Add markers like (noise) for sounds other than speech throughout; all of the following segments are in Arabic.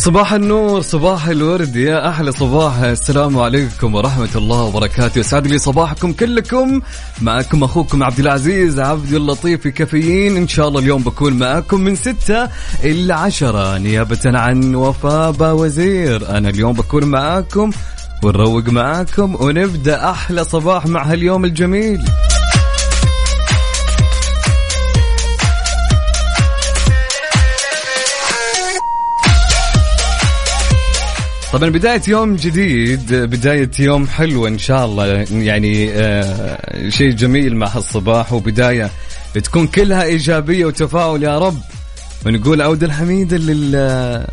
صباح النور صباح الورد. يا أحلى صباح السلام عليكم ورحمة الله وبركاته. يسعد لي صباحكم كلكم. معكم أخوكم عبد العزيز عبد اللطيف في كافيين. إن شاء الله اليوم بكون معكم من ستة إلى عشرة. نيابة عن وفاء وزير أنا اليوم بكون معاكم ونروق معاكم ونبدأ أحلى صباح مع هاليوم الجميل. طبعا بداية يوم جديد بداية يوم حلوة إن شاء الله. يعني آه شيء جميل مع هالصباح. وبداية بتكون كلها إيجابية وتفاؤل يا رب. ونقول عودة الحميدة لل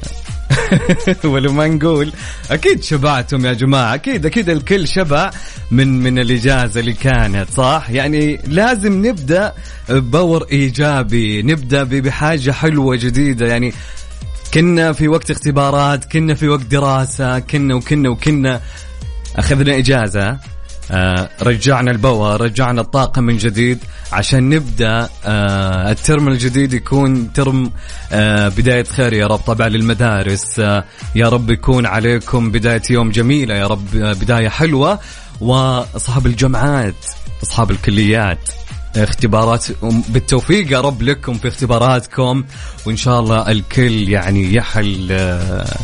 (laughs) ولو ما نقول أكيد شبعتم يا جماعة. أكيد أكيد الكل شبع من من الإجازة اللي كانت صح؟ يعني لازم نبدأ ببور إيجابي نبدأ بحاجة حلوة جديدة. يعني كنا في وقت اختبارات كنا في وقت دراسة كنا وكنا وكنا. أخذنا إجازة آه رجعنا ال power رجعنا الطاقة من جديد عشان نبدأ آه الترم الجديد يكون ترم آه بداية خير يا رب. طبعا للمدارس يا رب يكون عليكم بداية يوم جميلة يا رب بداية حلوة. وأصحاب الجامعات أصحاب الكليات اختبارات. بالتوفيق يا رب لكم في اختباراتكم وإن شاء الله الكل يعني يحل آه،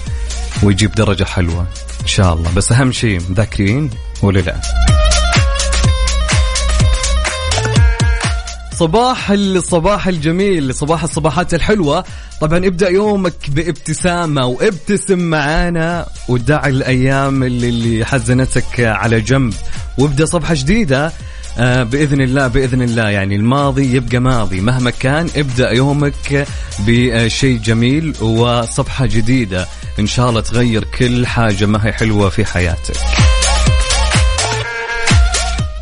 ويجيب درجة حلوة إن شاء الله. بس أهم شيء مذاكرين ولا لا؟ صباح الصباح الجميل صباح الصباحات الحلوة. طبعا ابدأ يومك بابتسامة وابتسم معانا ودع الأيام اللي, اللي حزنتك على جنب وابدأ صفحة جديدة. آه بإذن الله بإذن الله. يعني الماضي يبقى ماضي. مهما كان ابدأ يومك بشيء جميل وصفحة جديدة. إن شاء الله تغير كل حاجة ما هي حلوة في حياتك.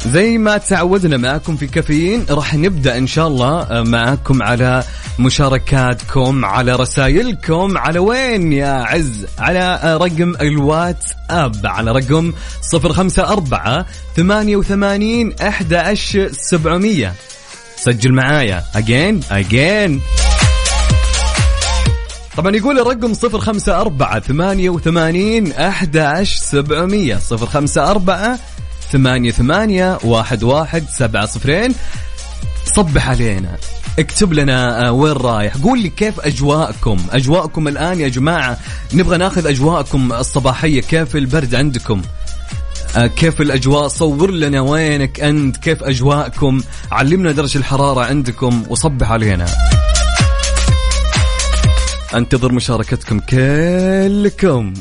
زي ما تعودنا معكم في كافيين راح نبدأ إن شاء الله معكم على مشاركاتكم على رسائلكم على وين يا عز؟ على رقم الواتس اب على رقم 054 88 11700 سجل معايا اجين اجين طبعا يقول الرقم 054 88 11700 054 ثمانية ثمانية واحد واحد سبعة صفرين. صبح علينا. اكتب لنا آه، وين رايح. قول لي كيف أجواءكم؟ أجواءكم الآن يا جماعة. نبغى ناخذ أجواءكم الصباحية. كيف البرد عندكم؟ آه، كيف الأجواء؟ صور لنا وينك أنت. كيف أجواءكم؟ علمنا درجة الحرارة عندكم. وصبح علينا. أنتظر مشاركتكم كلكم.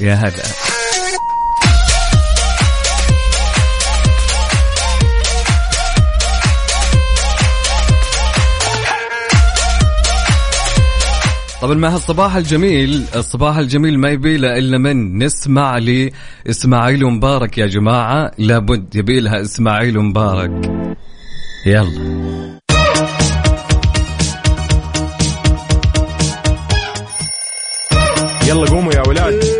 يا هلا. طبعا مع هالصباح الجميل. الصباح الجميل ما يبي له إلا من نسمع لاسماعيل مبارك يا جماعة. لابد يبي لها إسماعيل مبارك. يلا. يلا قوموا يا ولاد.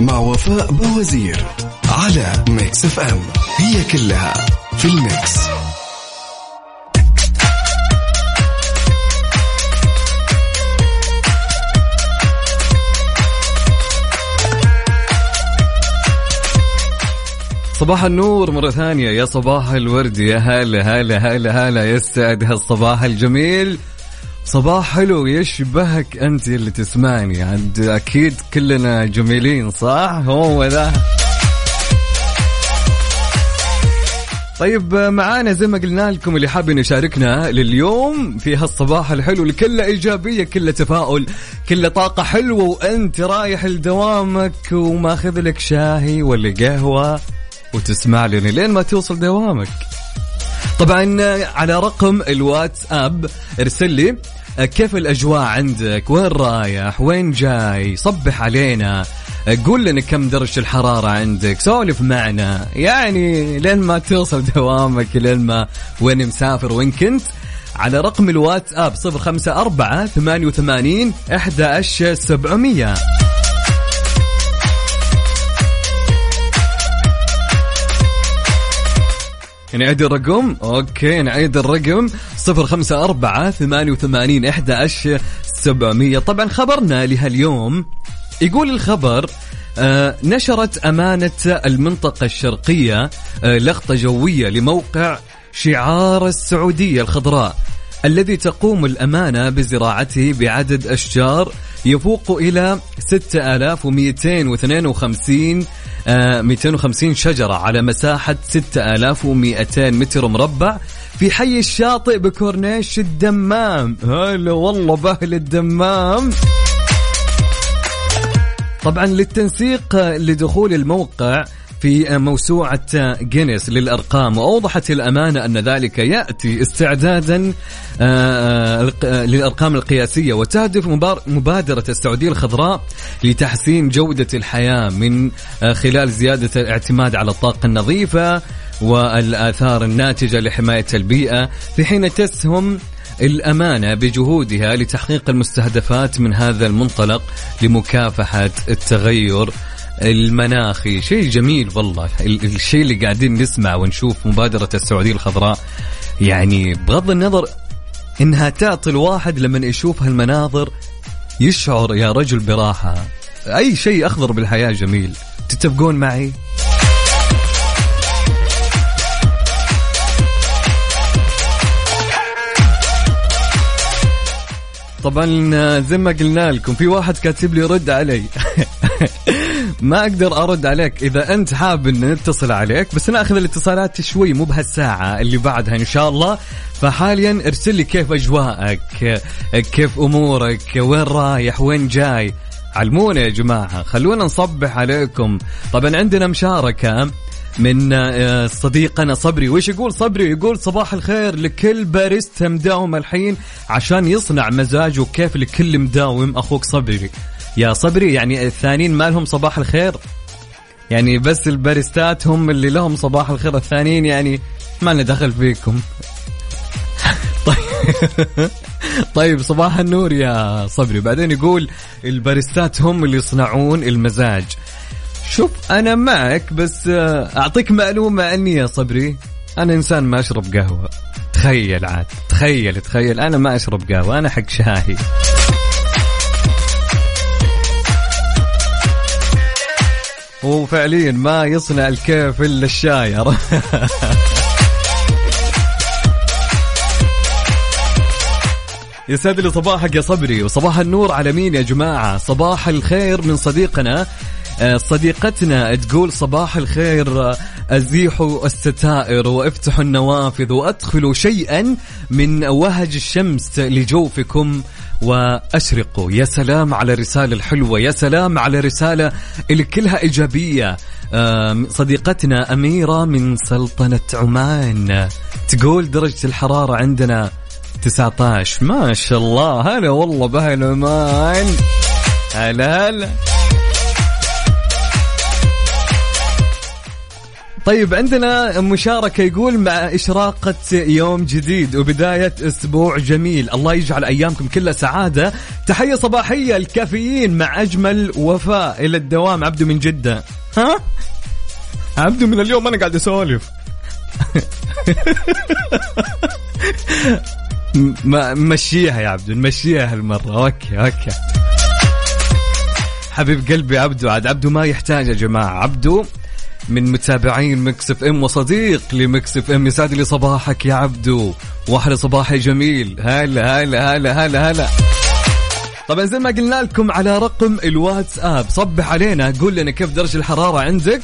مع وفاء بوزير على ميكس اف ام هي كلها في الميكس صباح النور مرة ثانية. يا صباح الورد يا هلا هلا هلا هلا يسعد هالصباح الجميل. صباح حلو يشبهك أنت اللي تسمعني. عند أكيد كلنا جميلين صح؟ هو ذا طيب معانا زي ما قلنا لكم اللي حابين يشاركنا لليوم في هالصباح الحلو اللي كله إيجابية كله تفاؤل كله طاقة حلوة وأنت رايح لدوامك وماخذ لك شاهي ولا قهوة وتسمع لنا لين ما توصل دوامك. طبعا على رقم الواتساب ارسل لي كيف الأجواء عندك؟ وين رايح؟ وين جاي؟ صبح علينا. قول لنا كم درجة الحرارة عندك. سولف معنا. يعني لين ما توصل دوامك لين ما وين مسافر وين كنت على رقم الواتساب 054 88 11700 نعيد الرقم؟ أوكي نعيد الرقم. صفر خمسة أربعة ثمانية وثمانين إحدى سبعمية. طبعا خبرنا لهاليوم يقول الخبر آه نشرت أمانة المنطقة الشرقية آه لخطة جوية لموقع شعار السعودية الخضراء الذي تقوم الأمانة بزراعته بعدد أشجار يفوق إلى 6252 آه 250 شجرة على مساحة 6200 متر مربع في حي الشاطئ بكورنيش الدمام. هلا والله بأهل الدمام. طبعا للتنسيق لدخول الموقع في موسوعة جينيس للأرقام. وأوضحت الأمانة أن ذلك يأتي استعدادا للأرقام القياسية. وتهدف مبادرة السعودية الخضراء لتحسين جودة الحياة من خلال زيادة الاعتماد على الطاقة النظيفة والآثار الناتجة لحماية البيئة في حين تسهم الأمانة بجهودها لتحقيق المستهدفات من هذا المنطلق لمكافحة التغير المناخي. شيء جميل والله. الشيء اللي قاعدين نسمع ونشوف مبادرة السعودية الخضراء يعني بغض النظر إنها تعطي الواحد لما يشوف هالمناظر يشعر يا رجل براحة. أي شيء أخضر بالحياة جميل. تتفقون معي؟ طبعا زي ما قلنا لكم في واحد كاتب لي رد علي. (laughs) ما أقدر أرد عليك إذا أنت حاب إن نتصل عليك بس ناخذ الاتصالات شوي مو بهالساعة اللي بعدها إن شاء الله. فحاليا ارسل لي كيف أجواءك كيف أمورك وين رايح وين جاي. علمونا يا جماعة خلونا نصبح عليكم. طبعا عندنا مشاركة من صديقنا صبري. وش يقول صبري؟ يقول صباح الخير لكل باريستا مداوم الحين عشان يصنع مزاج وكيف لكل مداوم أخوك صبري. يا صبري يعني الثانيين ما لهم صباح الخير؟ يعني بس الباريستات هم اللي لهم صباح الخير الثانيين يعني ما لنا دخل فيكم. طيب (laughs) طيب صباح النور يا صبري. بعدين يقول الباريستات هم اللي يصنعون المزاج. شوف أنا معك بس أعطيك معلومة عني يا صبري. أنا إنسان ما أشرب قهوة. تخيل عاد تخيل تخيل. أنا ما أشرب قهوة أنا حق شاهي. وفعليا ما يصنع الكيف إلا الشاي (laughs) يسعد لي صباحك يا صبري وصباح النور على مين يا جماعة؟ صباح الخير من صديقنا صديقتنا تقول صباح الخير أزيحوا الستائر وافتحوا النوافذ وأدخلوا شيئا من وهج الشمس لجوفكم وأشرقوا. يا سلام على الرسالة الحلوة يا سلام على رسالة اللي كلها إيجابية صديقتنا أميرة من سلطنة عمان تقول درجة الحرارة عندنا 19 ما شاء الله هلا والله بأهل عمان هلا هلا. طيب عندنا مشاركة يقول مع إشراقة يوم جديد وبداية أسبوع جميل. الله يجعل أيامكم كلها سعادة. تحية صباحية الكافيين مع أجمل وفاء إلى الدوام. عبدو من جدة. ها؟ عبدو من اليوم أنا قاعد أسولف. (laughs) مشيها يا عبدو نمشيها هالمرة. أوكي أوكي. حبيب قلبي عبدو عاد عبدو ما يحتاج يا جماعة. عبدو من متابعين مكس اف ام وصديق لمكس اف ام. يسعد لي صباحك يا عبدو. واحلى صباح يا جميل. هلا هلا هلا هلا هلا. طبعا زي ما قلنا لكم على رقم الواتساب. صبح علينا قول لنا كيف درجة الحرارة عندك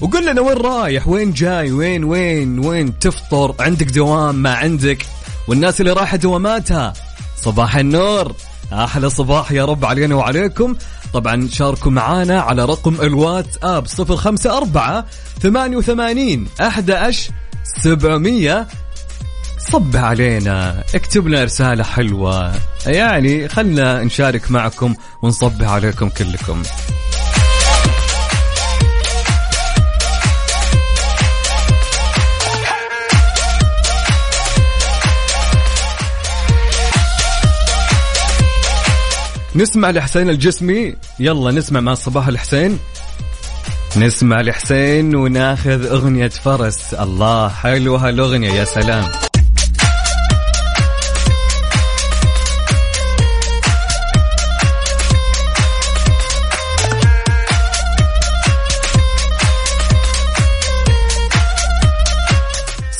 وقول لنا وين رايح وين جاي وين وين وين تفطر عندك دوام ما عندك والناس اللي رايحة دواماتها. صباح النور. أحلى صباح يا رب علينا وعليكم. طبعا شاركوا معانا على رقم الواتساب 054 88 11 700 صب علينا اكتب لنا رسالة حلوة. يعني خلنا نشارك معكم ونصب عليكم كلكم. نسمع لحسين الجسمي. يلا نسمع مع صباح الحسين. نسمع لحسين وناخذ أغنية فرس. الله حلوة هالأغنية يا سلام.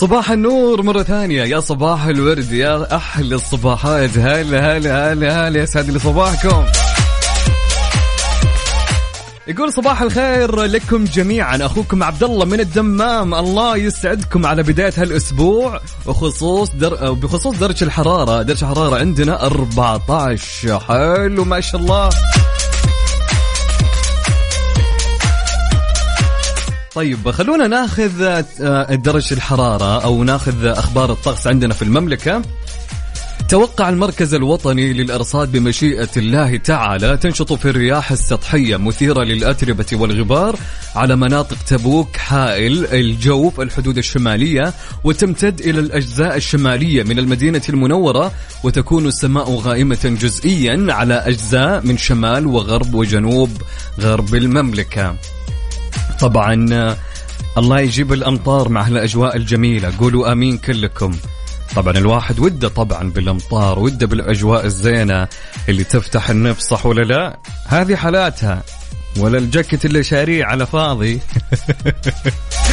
صباح النور مرة ثانية. يا صباح الورد يا أحلى الصباحات. هلا هلا هلا هلا. يسعد لي صباحكم. يقول صباح الخير لكم جميعا. أخوكم عبد الله من الدمام. الله يسعدكم على بداية هالأسبوع وخصوص در... بخصوص درجة الحرارة. درجة الحرارة عندنا 14 حلو ما شاء الله. طيب خلونا ناخذ آه، درجة الحرارة أو ناخذ أخبار الطقس عندنا في المملكة. توقع المركز الوطني للأرصاد بمشيئة الله تعالى تنشط في الرياح السطحية مثيرة للأتربة والغبار على مناطق تبوك حائل الجوف الحدود الشمالية وتمتد إلى الأجزاء الشمالية من المدينة المنورة وتكون السماء غائمة جزئيا على أجزاء من شمال وغرب وجنوب غرب المملكة. طبعا آه، الله يجيب الأمطار مع هالأجواء الجميلة. قولوا آمين كلكم. طبعا الواحد وده طبعا بالأمطار وده بالأجواء الزينة اللي تفتح النفس صح ولا لا؟ هذه حالاتها. ولا الجاكيت اللي شاريه على فاضي. (laughs)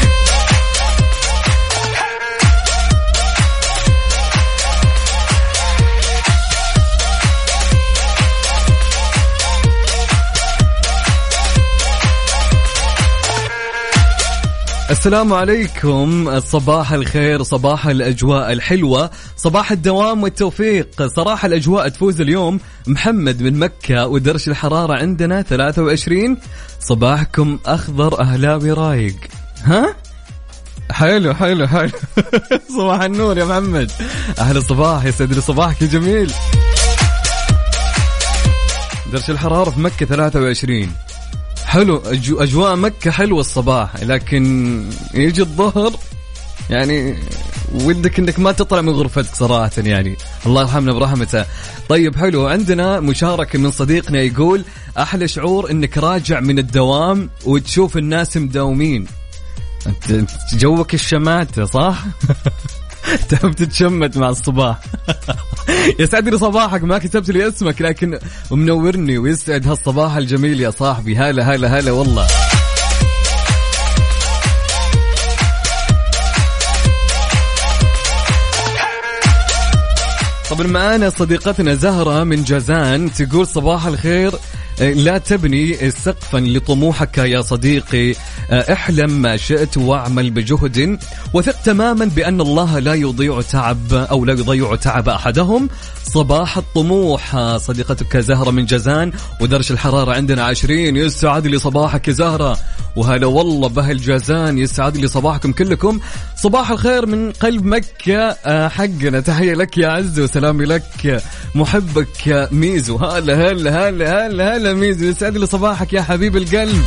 السلام عليكم. صباح الخير صباح الأجواء الحلوة صباح الدوام والتوفيق. صراحة الأجواء تفوز اليوم. محمد من مكة ودرجة الحرارة عندنا 23 صباحكم أخضر أهلاوي رايق. ها؟ حلو حلو حلو. (laughs) صباح النور يا محمد. أهل الصباح يسعد لي صباحك جميل. درجة الحرارة في مكة 23 حلو أجو أجواء مكة حلوة الصباح لكن يجي الظهر يعني ودك إنك ما تطلع من غرفتك صراحة يعني. الله يرحمنا برحمته. طيب حلو. عندنا مشاركة من صديقنا يقول أحلى شعور إنك راجع من الدوام وتشوف الناس مداومين. أنت جوك الشماتة صح؟ (laughs) (laughs) تحب تتشمت مع الصباح. (laughs) يسعد لي صباحك ما كتبت لي اسمك لكن منورني ويسعد هالصباح الجميل يا صاحبي. هلا هلا هلا والله. طبعا معانا صديقتنا زهرة من جازان تقول صباح الخير. لا تبني سقفا لطموحك يا صديقي. احلم ما شئت واعمل بجهد وثق تماما بأن الله لا يضيع تعب أو لا يضيع تعب أحدهم. صباح الطموح صديقتك زهرة من جازان ودرجة الحرارة عندنا عشرين. يسعد لي صباحك يا زهرة. وهلا والله بأهل جازان يسعد لي صباحكم كلكم. صباح الخير من قلب مكة. آه، حقنا تحية لك يا عز وسلامي لك محبك ميزو. هلا هلا هلا هلا هلا ميزو. يسعد لي صباحك يا حبيب القلب.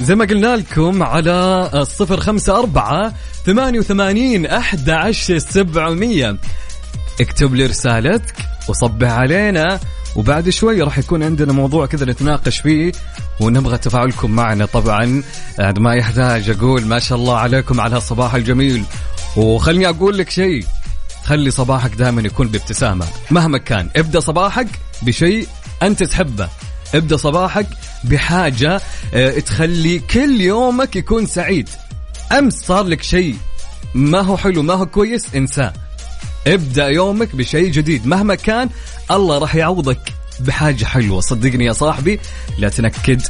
زي ما قلنا لكم على الصفر خمسة أربعة ثمانية وثمانين أحد عشر سبعمية. اكتب لي رسالتك وصبح علينا وبعد شوي راح يكون عندنا موضوع كذا نتناقش فيه ونبغى تفاعلكم معنا. طبعا ما يحتاج أقول ما شاء الله عليكم على الصباح الجميل. وخلني أقول لك شيء خلي صباحك دائما يكون بابتسامة. مهما كان ابدأ صباحك بشيء أنت تحبه. ابدأ صباحك بحاجة آه، تخلي كل يومك يكون سعيد. أمس صار لك شيء ما هو حلو ما هو كويس انساه. ابدأ يومك بشيء جديد. مهما كان الله راح يعوضك بحاجة حلوة. صدقني يا صاحبي لا تنكد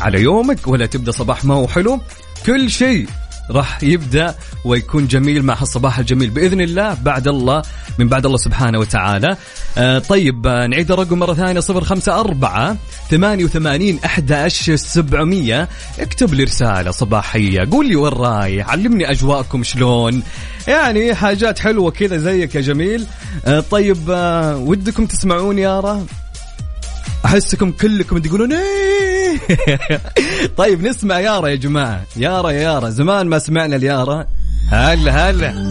على يومك ولا تبدأ صباح ما هو حلو. كل شيء راح يبدأ ويكون جميل مع هالصباح الجميل بإذن الله بعد الله من بعد الله سبحانه وتعالى. آه طيب آه نعيد الرقم مرة ثانية 054 88 11 700 اكتب لي رسالة صباحية قول لي وين رايح علمني أجواءكم شلون. يعني حاجات حلوة كذا زيك يا جميل. آه طيب آه ودكم تسمعون يارا أحسكم كلكم تقولون إيه. (laughs) طيب نسمع يارا يا جماعة. يارا يا يارا زمان ما سمعنا اليارا. هلا هلا.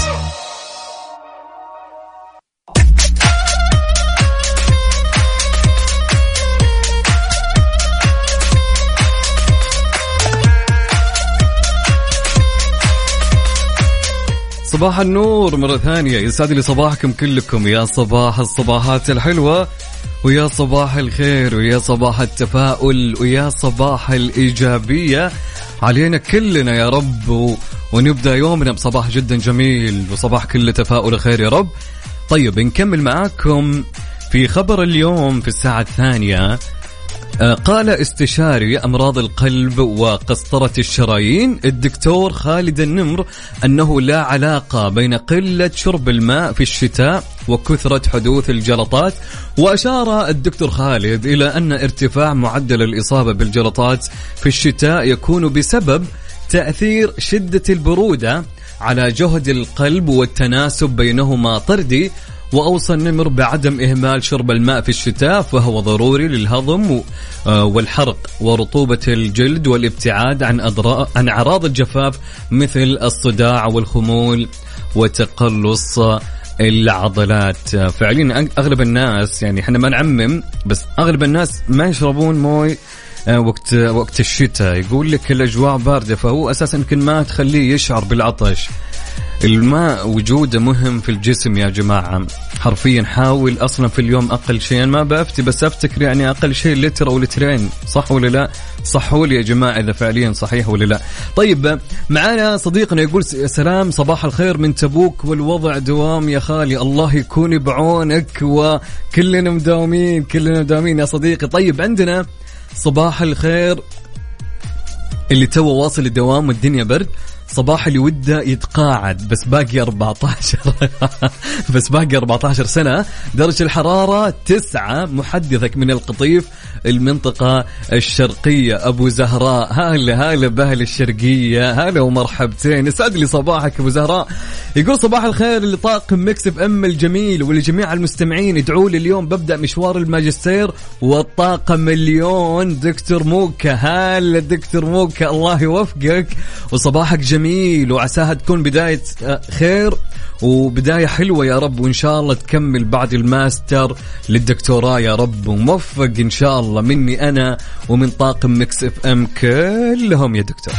صباح النور مرة ثانية. يسعد لي صباحكم كلكم. يا صباح الصباحات الحلوة ويا صباح الخير ويا صباح التفاؤل ويا صباح الإيجابية. علينا كلنا يا رب. ونبدأ يومنا بصباح جدا جميل وصباح كله تفاؤل وخير يا رب. طيب نكمل معاكم في خبر اليوم في الساعة الثانية. قال استشاري أمراض القلب وقسطرة الشرايين الدكتور خالد النمر أنه لا علاقة بين قلة شرب الماء في الشتاء وكثرة حدوث الجلطات وأشار الدكتور خالد إلى أن ارتفاع معدل الإصابة بالجلطات في الشتاء يكون بسبب تأثير شدة البرودة على جهد القلب والتناسب بينهما طردي وأوصى النمر بعدم إهمال شرب الماء في الشتاء فهو ضروري للهضم آه، والحرق ورطوبة الجلد والابتعاد عن عن أعراض الجفاف مثل الصداع والخمول وتقلص العضلات. فعليا أغلب الناس يعني إحنا ما نعمم بس أغلب الناس ما يشربون موي آه، وقت وقت الشتاء. يقول لك الأجواء باردة فهو أساسا يمكن ما تخليه يشعر بالعطش. الماء وجوده مهم في الجسم يا جماعة. حرفيا حاول أصلا في اليوم أقل شيء. أنا ما بفتي بس أفتكر يعني أقل شيء لتر أو لترين. صح ولا لا؟ صحوا لي يا جماعة إذا فعليا صحيح ولا لا. طيب معنا صديقنا يقول سلام صباح الخير من تبوك والوضع دوام يا خالي. الله يكون بعونك وكلنا مداومين كلنا مداومين يا صديقي. طيب عندنا صباح الخير اللي تو واصل الدوام والدنيا برد. صباح اللي وده يتقاعد بس باقي 14 (laughs) بس باقي 14 سنة درجة الحرارة تسعة محدثك من القطيف المنطقة الشرقية أبو زهراء. هلا هلا بأهل الشرقية. هلا ومرحبتين. يسعد لي صباحك أبو زهراء. يقول صباح الخير لطاقم Mix FM الجميل ولجميع المستمعين. ادعوا لي اليوم ببدأ مشوار الماجستير والطاقم مليون. دكتور موكا هلا دكتور موكا. الله يوفقك. وصباحك جميل. وعساها تكون بداية آه، خير وبداية حلوة يا رب. وإن شاء الله تكمل بعد الماستر للدكتوراه يا رب. وموفق إن شاء الله. مني أنا ومن طاقم Mix FM كلهم يا دكتور.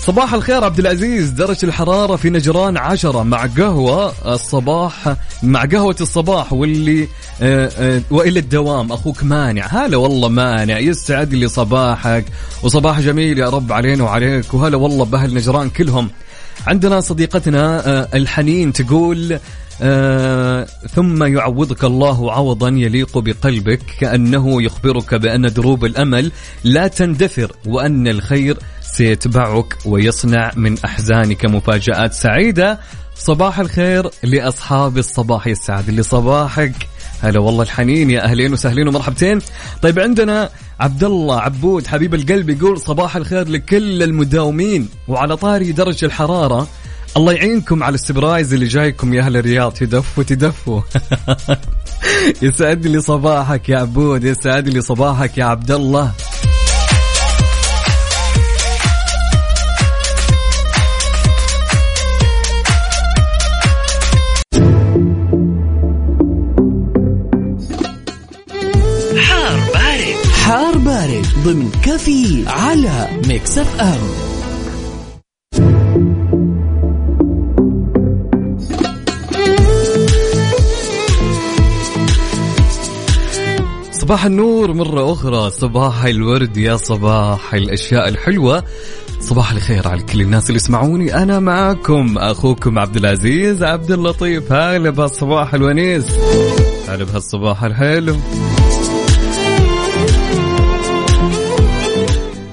صباح الخير عبد العزيز. درجة الحرارة في نجران عشرة مع قهوة الصباح مع قهوة الصباح واللي آه، آه، وإلى الدوام. أخوك مانع. هلا والله مانع. يسعد لي صباحك. وصباح جميل يا رب علينا وعليك. وهلا والله بأهل نجران كلهم. عندنا صديقتنا آه، الحنين تقول آه ثم يعوضك الله عوضا يليق بقلبك كأنه يخبرك بأن دروب الأمل لا تندثر وأن الخير سيتبعك ويصنع من أحزانك مفاجآت سعيدة. صباح الخير لأصحاب الصباح لي صباحك. هلا والله الحنين يا أهلين وسهلين ومرحبتين. طيب عندنا عبد الله عبود حبيب القلب يقول صباح الخير لكل المداومين وعلى طاري درجة الحرارة. الله يعينكم على ال surprise اللي جايكم يا أهل الرياض. تدفوا تدفوا (laughs) يسعد لي صباحك يا عبود يسعد لي صباحك يا عبد الله حار بارد. حار بارد ضمن كفي على Mix FM. صباح النور مرة أخرى. صباح الورد يا صباح الأشياء الحلوة. صباح الخير على كل الناس اللي يسمعوني. أنا معاكم أخوكم عبد العزيز عبد اللطيف. هلا بهالصباح الونيس. هلا بهالصباح الحلو.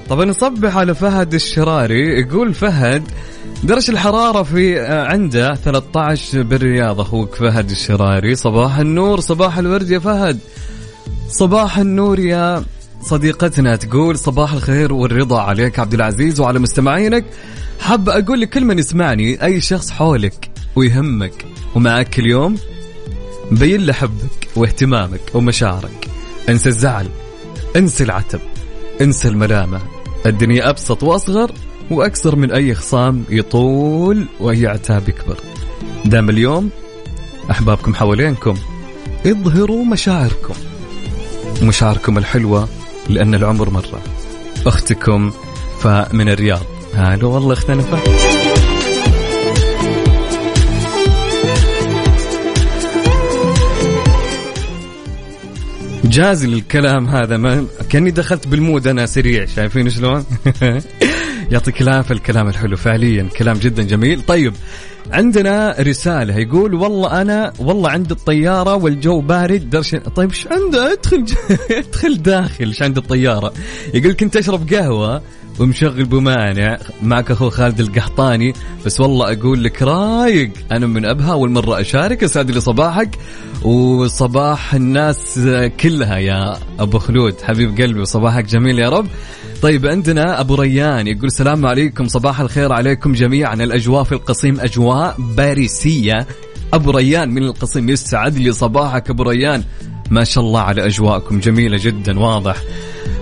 طبعا نصبح على فهد الشراري. يقول فهد درجة الحرارة في آه، عنده 13 بالرياض أخوك فهد الشراري. صباح النور صباح الورد يا فهد. صباح النور يا صديقتنا. تقول صباح الخير والرضا عليك عبد العزيز وعلى مستمعينك. حاب أقول لكل من يسمعني أي شخص حولك ويهمك ومعك اليوم بين له حبك واهتمامك ومشاعرك. انسى الزعل انسى العتب انسى الملامة. الدنيا أبسط وأصغر وأكثر من أي خصام يطول واي عتاب يكبر. دام اليوم أحبابكم حوالينكم اظهروا مشاعركم. مشاعركم الحلوة لأن العمر مرة. أختكم فمن الرياض. هلا والله أختنا فا جاز الكلام هذا ما كأني دخلت بالمود أنا سريع شايفين شلون؟ (laughs) يعطيك العافية الكلام الحلو. فعليا كلام جدا جميل. طيب عندنا رسالة يقول والله أنا والله عند الطيارة والجو بارد درش طيب إيش عنده؟ ادخل (laughs) ادخل داخل إيش عند الطيارة؟ يقول كنت أشرب قهوة ومشغل بمانع معك أخو خالد القحطاني بس والله أقول لك رايق. أنا من أبها أول مرة أشارك أسعد لي صباحك. وصباح الناس كلها يا أبو خلود. حبيب قلبي وصباحك جميل يا رب. طيب عندنا أبو ريان يقول السلام عليكم صباح الخير عليكم جميعا. الأجواء في القصيم أجواء باريسية. أبو ريان من القصيم يسعد لي صباحك أبو ريان. ما شاء الله على أجواءكم جميلة جدا واضح.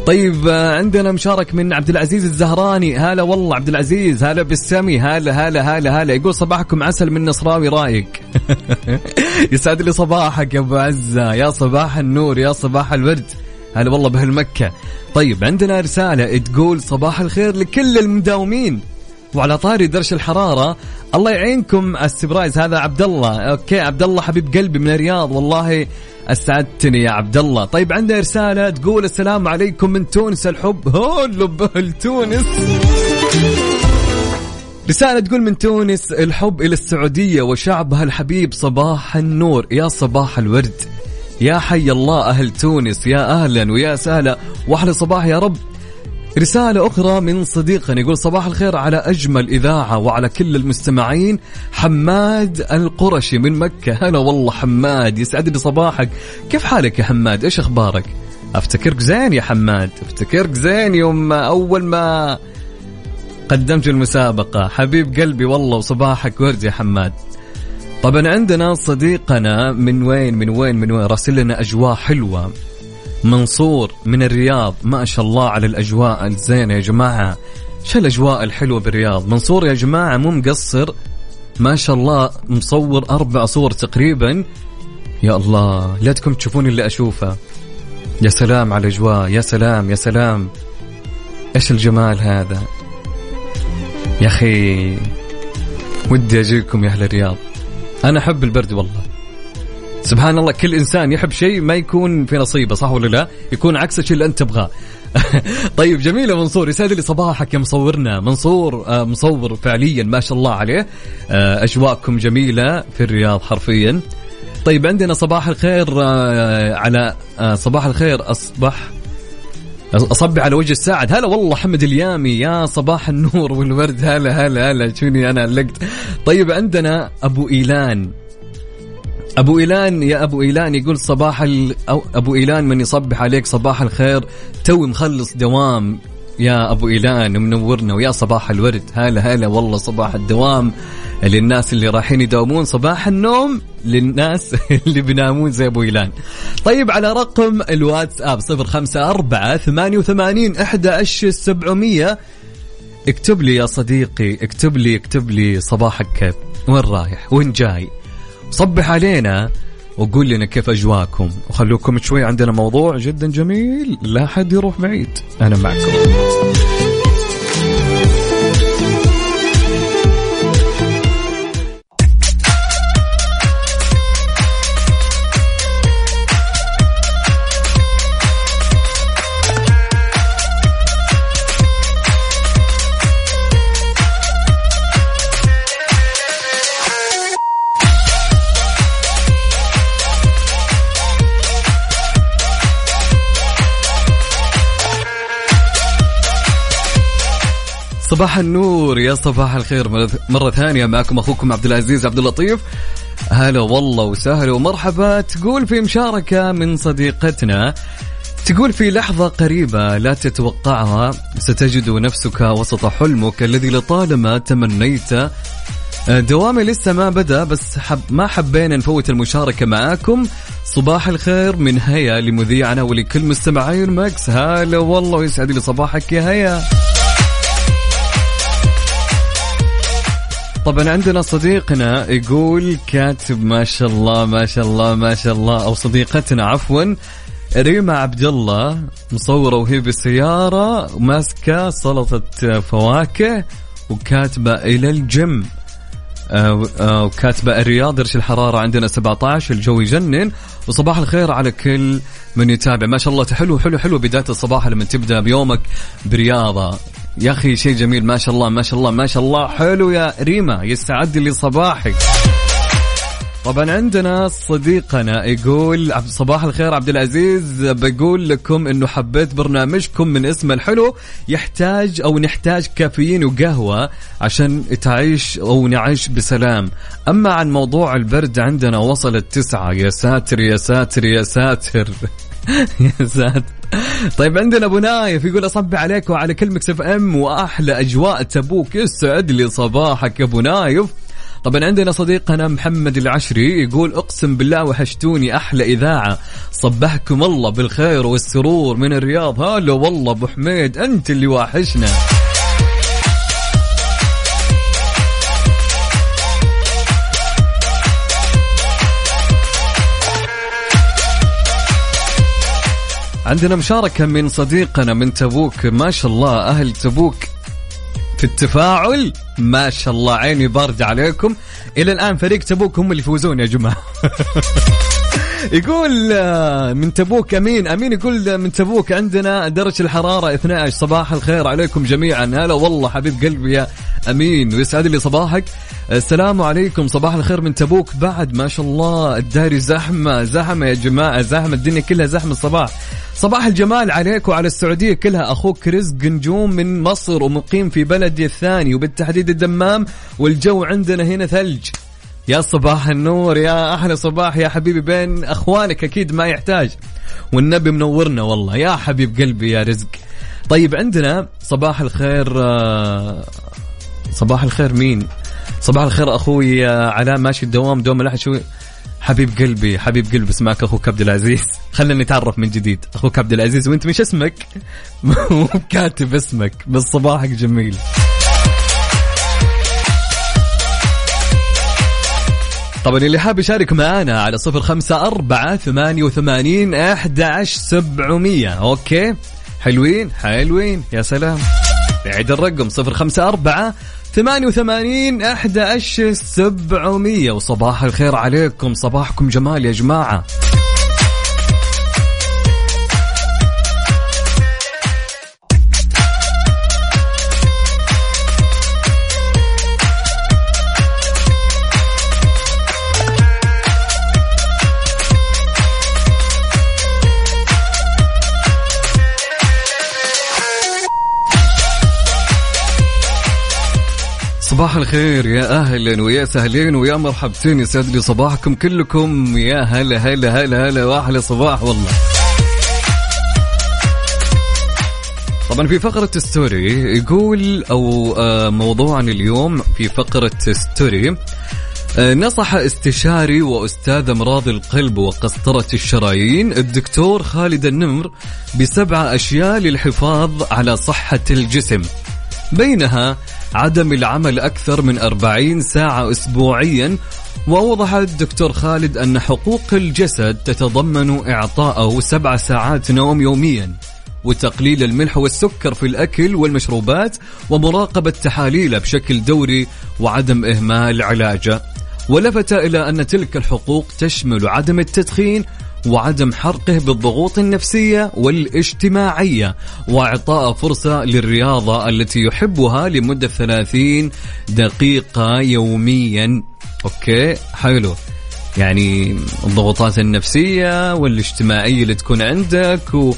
طيب آه، عندنا مشارك من عبد العزيز الزهراني. هلا والله عبد العزيز هلا بالسمي. هلا هلا هلا هلا. يقول صباحكم عسل من نصراوي رايق (laughs) يسعد لي صباحك يا أبو عزة. يا صباح النور يا صباح الورد. هلا والله بهالمكة. طيب عندنا رسالة تقول صباح الخير لكل المداومين وعلى طاري درش الحرارة. الله يعينكم ال surprise. هذا عبد الله okay عبد الله حبيب قلبي من الرياض. والله أسعدتني يا عبد الله طيب عندنا رسالة تقول السلام عليكم من تونس. الحب هولو تونس رسالة تقول من تونس الحب إلى السعودية وشعبها الحبيب صباح النور. يا صباح الورد. يا حي الله أهل تونس يا أهلا ويا سهلا. وأحلى صباح يا رب. رسالة أخرى من صديقنا يقول صباح الخير على أجمل إذاعة وعلى كل المستمعين. حماد القرشي من مكة. هلا والله حماد يسعد لي صباحك. كيف حالك يا حماد؟ إيش أخبارك؟ أفتكرك زين يا حماد أفتكرك زين يوم أول ما قدمت المسابقة. حبيب قلبي والله وصباحك ورد يا حماد. طبعا عندنا صديقنا من وين من وين من وين؟ راسل لنا أجواء حلوة. منصور من الرياض. ما شاء الله على الأجواء الزينة يا جماعة. شو الأجواء الحلوة بالرياض؟ منصور يا جماعة مو مقصر ما شاء الله مصور أربع صور تقريبا. يا الله لا تكون تشوفون اللي أشوفه. يا سلام على الأجواء. يا سلام يا سلام. إيش الجمال هذا؟ يا أخي ودي أجيكم يا أهل الرياض. أنا أحب البرد والله. سبحان الله كل إنسان يحب شيء ما يكون في نصيبه صح ولا لا؟ يكون عكس الشيء اللي أنت تبغاه. (laughs) طيب جميل يا منصور يسعد لي صباحك يا مصورنا. منصور آه مصور فعليا ما شاء الله عليه. آه أجواءكم جميلة في الرياض حرفيا. طيب عندنا صباح الخير آه على صباح الخير أصبح اصبح على وجه الساعد. هلا والله حمد اليامي يا صباح النور والورد. هلا هلا هلا شوني أنا علقت. طيب عندنا أبو إيلان. أبو إيلان يا أبو إيلان يقول صباح ال... أبو إيلان من يصبح عليك صباح الخير. توي مخلص دوام. يا أبو إيلان منورنا. ويا صباح الورد. هلا هلا والله صباح الدوام. للناس اللي رايحين يداومون صباح النوم للناس (laughs) اللي بينامون زي أبو يلان طيب على رقم الواتساب صفر خمسة أربعة ثمانية وثمانين أحد عشر سبعمية. اكتب لي يا صديقي اكتب لي اكتب لي صباحك كيف وين رايح وين جاي؟ صبح علينا وقول لنا كيف أجواكم. وخلوكم شوي عندنا موضوع جدا جميل لا حد يروح بعيد. أنا معكم. صباح النور يا صباح الخير. مرة- ثانية معكم أخوكم عبد العزيز عبد اللطيف. هلا والله وسهلا ومرحبا. تقول في مشاركة من صديقتنا. تقول في لحظة قريبة لا تتوقعها ستجد نفسك وسط حلمك الذي لطالما تمنيت. دوامي لسه ما بدأ بس حب ما حبينا نفوت المشاركة معاكم. صباح الخير من هيا لمذيعنا ولكل مستمعين ماكس هلا والله ويسعد لي صباحك يا هيا. طبعا عندنا صديقنا يقول كاتب ما شاء الله ما شاء الله ما شاء الله أو صديقتنا عفوا ريما عبد الله مصورة وهي بالسيارة وماسكه سلطة فواكه وكاتبة إلى الجيم. آه، آه، وكاتبة الرياض درجه الحرارة عندنا 17 الجو يجنن وصباح الخير على كل من يتابع. ما شاء الله حلو حلو حلو بداية الصباح لما تبدأ بيومك برياضة. يا أخي شيء جميل. ما شاء الله ما شاء الله ما شاء الله. حلو يا ريما يستعد لي صباحك طبعا عندنا صديقنا يقول صباح الخير عبد العزيز. بقول لكم إنه حبيت برنامجكم من اسمه الحلو. يحتاج أو نحتاج كافيين وقهوة عشان تعيش أو نعيش بسلام. أما عن موضوع البرد عندنا وصلت تسعة. يا ساتر يا ساتر يا ساتر. (laughs) يا ساتر. طيب عندنا أبو نايف يقول اصب عليك وعلى كل Mix FM وأحلى أجواء تبوك. يسعد لي صباحك يا أبو نايف. طبعا عندنا صديقنا محمد العشري يقول أقسم بالله وحشتوني أحلى إذاعة. صبحكم الله بالخير والسرور من الرياض. هلا والله أبو حميد أنت اللي واحشنا. عندنا مشاركة من صديقنا من تبوك. ما شاء الله أهل تبوك في التفاعل. ما شاء الله عيني بارد عليكم. إلى الآن فريق تبوك هم اللي يفوزون يا جماعة. (laughs) يقول آه، من تبوك أمين أمين يقول آه، من تبوك عندنا درجة الحرارة 12 صباح الخير عليكم جميعا. هلا والله حبيب قلبي يا أمين. ويسعد لي صباحك. السلام عليكم. صباح الخير من تبوك. بعد ما شاء الله الداري زحمة زحمة يا جماعة زحمة. الدنيا كلها زحمة الصباح. صباح الجمال عليك وعلى السعودية كلها. أخوك رزق نجوم من مصر ومقيم في بلدي الثاني. وبالتحديد الدمام والجو عندنا هنا ثلج. يا صباح النور يا أحلى صباح يا حبيبي بين أخوانك أكيد ما يحتاج. والنبي منورنا والله يا حبيب قلبي يا رزق. طيب عندنا صباح الخير آه، صباح الخير مين؟ صباح الخير أخوي آه، علاء ماشي الدوام دوم الأحد شوي. حبيب قلبي حبيب قلبي اسمعك أخوك عبد العزيز. (laughs) خلينا نتعرف من جديد. أخوك عبد العزيز وأنت مش اسمك؟ (laughs) مو كاتب اسمك بس صباحك جميل. طبعا اللي حاب يشارك معنا على صفر خمسة أربعة ثمانية وثمانين أحد عشر سبعمية. أوكي. حلوين حلوين. يا سلام. عيد الرقم صفر خمسة أربعة ثمانية وثمانين أحد عشر سبعمية. وصباح الخير عليكم. صباحكم جمال يا جماعة. صباح الخير يا أهلا ويا سهلين ويا مرحبتين يسعد لي صباحكم كلكم يا هلا هلا هلا هلا وأحلى صباح والله. طبعا في فقرة story يقول أو آه، موضوعنا اليوم في فقرة story آه، نصح استشاري وأستاذ أمراض القلب وقسطرة الشرايين الدكتور خالد النمر بسبع أشياء للحفاظ على صحة الجسم. بينها عدم العمل أكثر من 40 ساعة أسبوعيا وأوضح الدكتور خالد أن حقوق الجسد تتضمن إعطائه سبع ساعات نوم يوميا وتقليل الملح والسكر في الأكل والمشروبات ومراقبة تحاليله بشكل دوري وعدم إهمال علاجه. ولفت إلى أن تلك الحقوق تشمل عدم التدخين وعدم حرقه بالضغوط النفسية والاجتماعية وإعطاء فرصة للرياضة التي يحبها لمدة 30 دقيقة يوميا. أوكي حلو. يعني الضغوطات النفسية والاجتماعية اللي تكون عندك و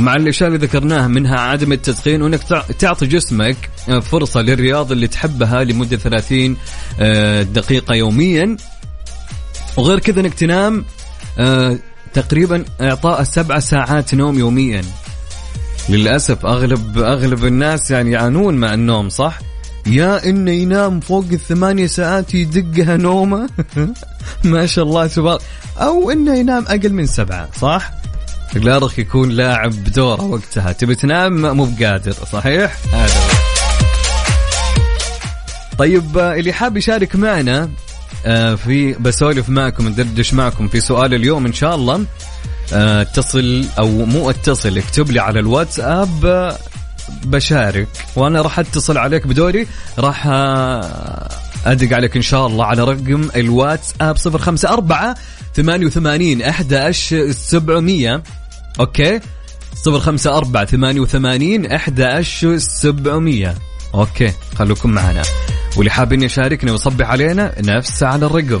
مع الأشياء اللي ذكرناها منها عدم التدخين وإنك تع- تعطي جسمك فرصة للرياضة اللي تحبها لمدة 30 آه، دقيقة يوميا. وغير كذا إنك تنام آه، تقريبا إعطاء سبع ساعات نوم يوميا للأسف اغلب أغلب الناس يعني يعانون مع النوم صح؟ يا إنه ينام فوق الثمانية ساعات يدقها نومه (laughs) ما شاء الله تبارك أو إنه ينام أقل من سبعة صح؟ الارخ يكون لاعب دورة وقتها تبي تنام مو بقادر صحيح؟ هذا. طيب آه، اللي حاب يشارك معنا في بسولف معكم ندردش معكم في سؤال اليوم إن شاء الله. آه، اتصل أو مو اتصل اكتب لي على الواتساب آه، بشارك. وأنا راح أتصل عليك بدوري راح آه، أدق عليك إن شاء الله على رقم الواتساب 054 88 11 700 أوكي؟ 054 88 11 700 أوكي خلوكم معنا. واللي حابين يشاركنا ويصبح علينا نفس على الرقم.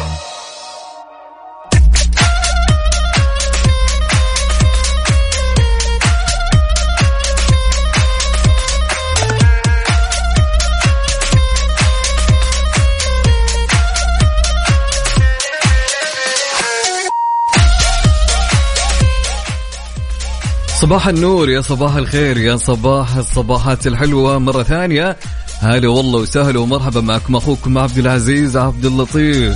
صباح النور يا صباح الخير يا صباح الصباحات الحلوة. مرة ثانية هلا والله وسهلا ومرحبا معكم أخوكم عبد العزيز عبد اللطيف.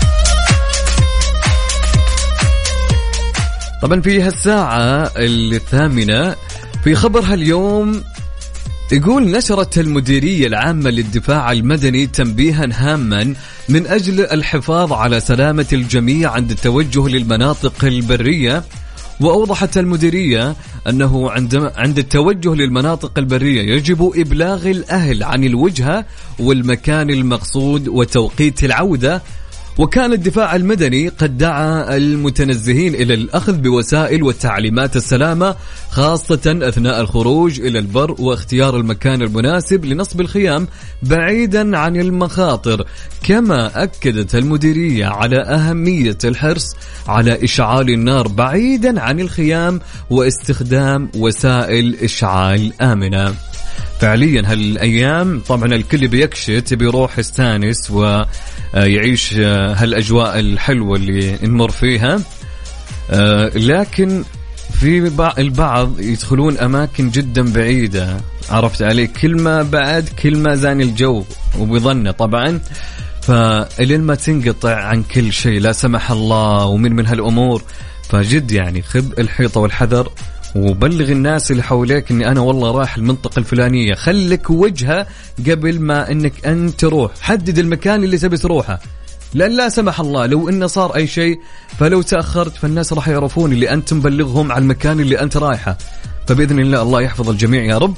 طبعا في هالساعة الثامنة في خبرها اليوم يقول نشرت المديرية العامة للدفاع المدني تنبيها هاما من أجل الحفاظ على سلامة الجميع عند التوجه للمناطق البرية. وأوضحت المديرية أنه عند التوجه للمناطق البرية يجب إبلاغ الأهل عن الوجهة والمكان المقصود وتوقيت العودة وكان الدفاع المدني قد دعا المتنزهين إلى الأخذ بوسائل وتعليمات السلامة خاصة أثناء الخروج إلى البر واختيار المكان المناسب لنصب الخيام بعيدا عن المخاطر. كما أكدت المديرية على أهمية الحرص على إشعال النار بعيدا عن الخيام واستخدام وسائل إشعال آمنة. فعليا هالأيام. طبعا الكل بيكشت بيروح يستانس ويعيش هالأجواء الحلوة اللي نمر فيها. لكن في بع- البعض يدخلون أماكن جدا بعيدة. عرفت علي؟ كل ما بعد كل ما زان الجو وبظنه طبعا. فإلين ما تنقطع عن كل شيء لا سمح الله ومن من هالأمور. فجد يعني خذ الحيطة والحذر. وبلغ الناس اللي حواليك إني أنا والله رايح المنطقة الفلانية. خلك وجهة قبل ما إنك أنت تروح. حدد المكان اللي تبي تروحه. لأن لا سمح الله لو انه صار أي شيء فلو تأخرت فالناس راح يعرفون اللي أنت مبلغهم على المكان اللي أنت رايحه. فبإذن الله الله يحفظ الجميع يا رب.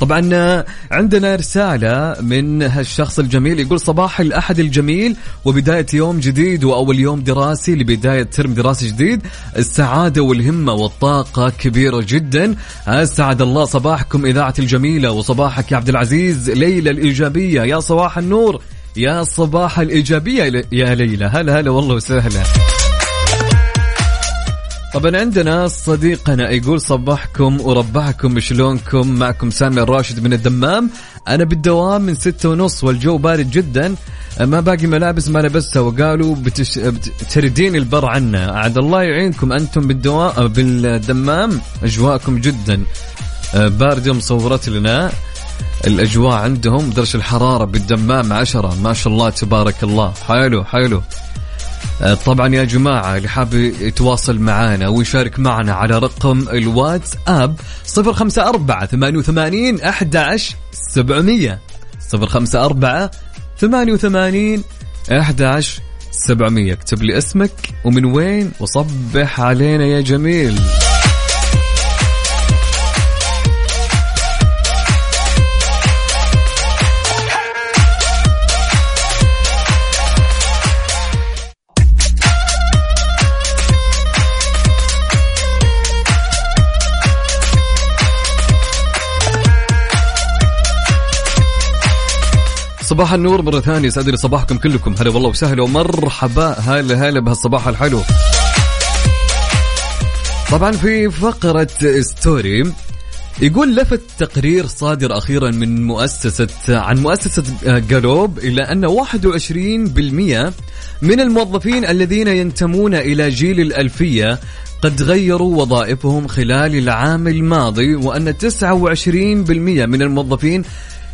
طبعا عندنا رسالة من هالشخص الجميل يقول صباح الأحد الجميل وبداية يوم جديد وأول يوم دراسي لبداية ترم دراسي جديد. السعادة والهمة والطاقة كبيرة جدا. أسعد الله صباحكم إذاعة الجميلة وصباحك يا عبد العزيز. ليلى الإيجابية يا صباح النور. يا صباح الإيجابية يا ليلى. هلا هلا والله وسهلا. طبعا عندنا صديقنا يقول صباحكم وربحكم شلونكم؟ معكم سامي الراشد من الدمام. أنا بالدوام من ستة ونص والجو بارد جدا. ما باقي ملابس ما لبستها وقالوا بتش... بتردين البر عنا. عاد الله يعينكم أنتم بالدوام بالدمام. أجواءكم جدا. باردة مصورت لنا الأجواء عندهم. درجة الحرارة بالدمام عشرة. ما شاء الله تبارك الله. حلو حلو. طبعا يا جماعة اللي حاب يتواصل معنا ويشارك معنا على رقم الواتس اب 054 88 11 700 054 88 11 700 اكتب لي اسمك ومن وين وصبح علينا يا جميل. صباح النور مرة ثانية يسعد صباحكم كلكم. هلا والله وسهلا ومرحبا. هلا هلا بهالصباح الحلو. طبعا في فقرة ستوري يقول لفت تقرير صادر أخيرا من مؤسسة عن مؤسسة جالوب إلى أن 21% من الموظفين الذين ينتمون إلى جيل الألفية قد غيروا وظائفهم خلال العام الماضي وأن 29% من الموظفين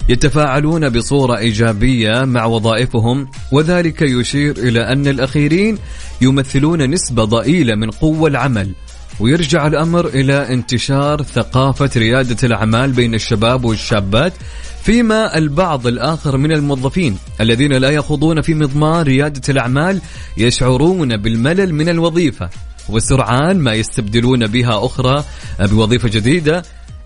يتفاعلون بصورة إيجابية مع وظائفهم وذلك يشير إلى أن الأخيرين يمثلون نسبة ضئيلة من قوة العمل. ويرجع الأمر إلى انتشار ثقافة ريادة الأعمال بين الشباب والشابات فيما البعض الآخر من الموظفين الذين لا يخوضون في مضمار ريادة الأعمال يشعرون بالملل من الوظيفة وسرعان ما يستبدلون بها أخرى بوظيفة جديدة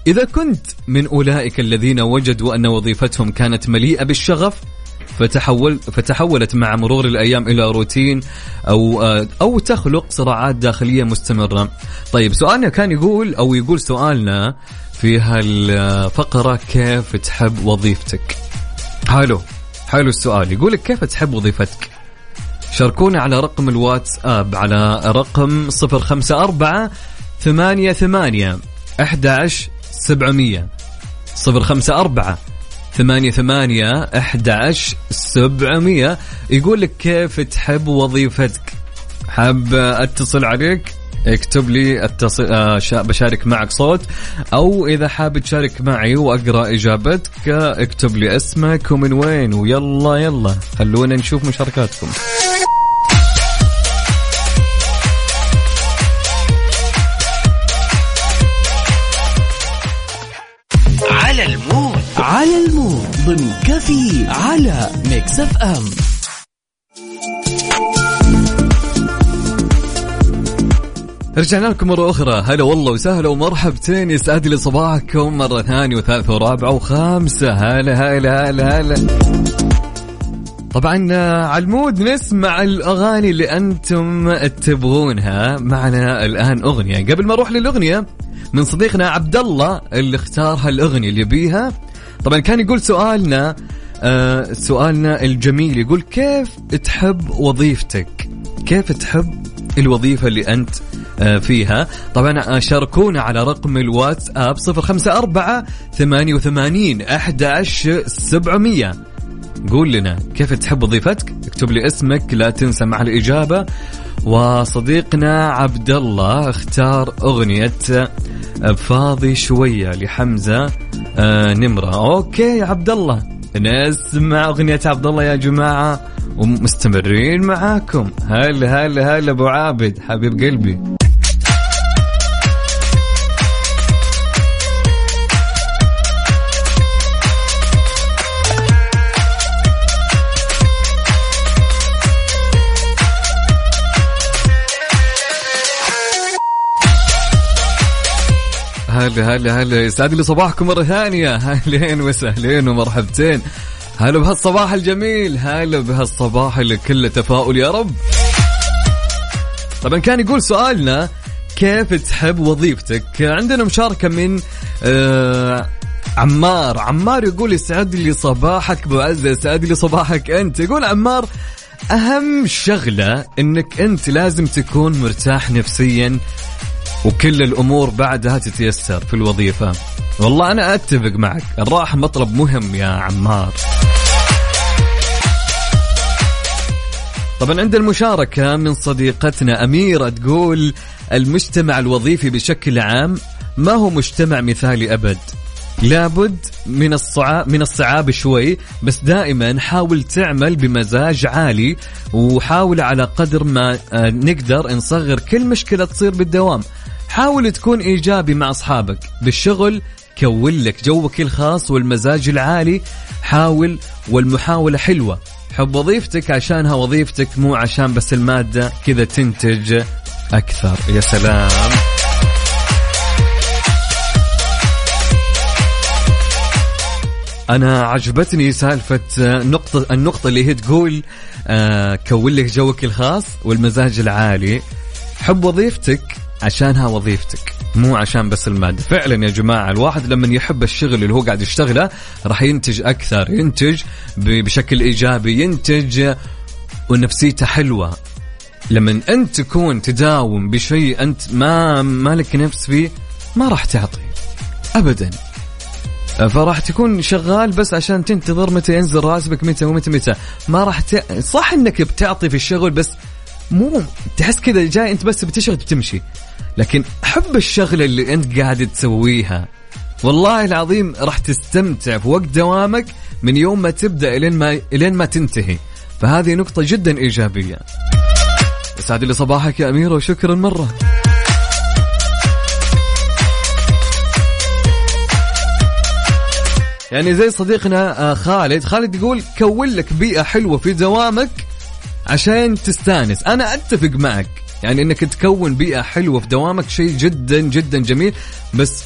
إذا كنت من أولئك الذين وجدوا أن وظيفتهم كانت مليئة بالشغف فتحول فتحولت مع مرور الأيام إلى روتين أو أو تخلق صراعات داخلية مستمرة. طيب سؤالنا كان يقول أو يقول سؤالنا في هالفقرة كيف تحب وظيفتك؟ حلو حلو السؤال يقول لك كيف تحب وظيفتك؟ شاركونا على رقم الواتساب على رقم 054 ثمانية ثمانية 11 700 صفر خمسة أربعة ثمانية ثمانية أحد سبعمية. يقول لك كيف تحب وظيفتك؟ حاب أتصل عليك؟ اكتب لي اتصل آه بشارك معك صوت. أو إذا حاب تشارك معي وأقرأ إجابتك اكتب لي اسمك ومن وين. ويلا يلا خلونا نشوف مشاركاتكم. ضمن كفي على Mix FM رجعنا لكم مرة أخرى. هلا والله وسهلا ومرحبتين يسعد لي صباحكم مرة ثانية وثالثة ورابعة وخامسة. هلا هلا هلا هلا. طبعا آه، على ال mood نسمع الأغاني اللي أنتم تبغونها. معنا الآن أغنية. قبل ما أروح للأغنية من صديقنا عبد الله اللي اختار هالأغنية اللي بيها طبعا كان يقول سؤالنا آه سؤالنا الجميل يقول كيف تحب وظيفتك؟ كيف تحب الوظيفة اللي أنت آه، فيها؟ طبعا شاركونا على رقم الواتساب 054 88 11 700 قول لنا كيف تحب وظيفتك؟ اكتب لي اسمك لا تنسى مع الإجابة وصديقنا عبد الله اختار أغنية آه، فاضي شوية لحمزة آه، نمرة. أوكي يا عبد الله نسمع أغنية عبد الله يا جماعة ومستمرين معاكم. هلا هلا هلا أبو عابد حبيب قلبي. هلا هلا هلا. يسعد لي صباحكم مرة ثانية. (laughs) أهلين وسهلين ومرحبتين. هلا بهالصباح الجميل. هلا بهالصباح اللي كله تفاؤل يا رب. طبعا كان يقول سؤالنا كيف تحب وظيفتك؟ عندنا مشاركة من آه عمار. عمار يقول يسعد لي صباحك أبو عزة يسعد لي صباحك أنت. يقول عمار أهم شغلة إنك أنت لازم تكون مرتاح نفسيا وكل الأمور بعدها تتيسر في الوظيفة. والله أنا أتفق معك الراحة مطلب مهم يا عمار. طبعا عند المشاركة من صديقتنا أميرة تقول المجتمع الوظيفي بشكل عام ما هو مجتمع مثالي أبد. لابد من الصعاب من الصعاب شوي بس دائما حاول تعمل بمزاج عالي وحاول على قدر ما آه، نقدر نصغر كل مشكلة تصير بالدوام. حاول تكون إيجابي مع أصحابك. بالشغل كون لك جوك الخاص والمزاج العالي. حاول والمحاولة حلوة. حب وظيفتك عشانها وظيفتك مو عشان بس المادة. كذا تنتج أكثر. يا سلام. أنا عجبتني سالفة آه، نقطة النقطة اللي هي تقول آه كون لك جوك الخاص والمزاج العالي. حب وظيفتك عشانها وظيفتك مو عشان بس المادة فعلا يا جماعة الواحد لما يحب الشغل اللي هو قاعد يشتغله راح ينتج أكثر. ينتج بشكل إيجابي ينتج ونفسيته حلوة. لما أنت تكون تداوم بشيء أنت ما مالك نفس فيه ما راح تعطي. أبدا. فراح تكون شغال بس عشان تنتظر متى ينزل راتبك متى ومتى متى. ما راح ت... صح إنك بتعطي في الشغل بس مو تحس كذا جاي أنت بس بتشغل بتمشي. لكن حب الشغلة اللي أنت قاعد تسويها والله العظيم راح تستمتع في وقت دوامك من يوم ما تبدأ إلين ما إلين ما تنتهي. فهذه نقطة جدا إيجابية. يسعد لي صباحك يا اميره وشكرا مرة. يعني زي صديقنا آه، خالد. خالد يقول كون لك بيئة حلوة في دوامك عشان تستانس. أنا أتفق معك. يعني أنك تكون بيئة حلوة في دوامك شيء جدا جدا جميل. بس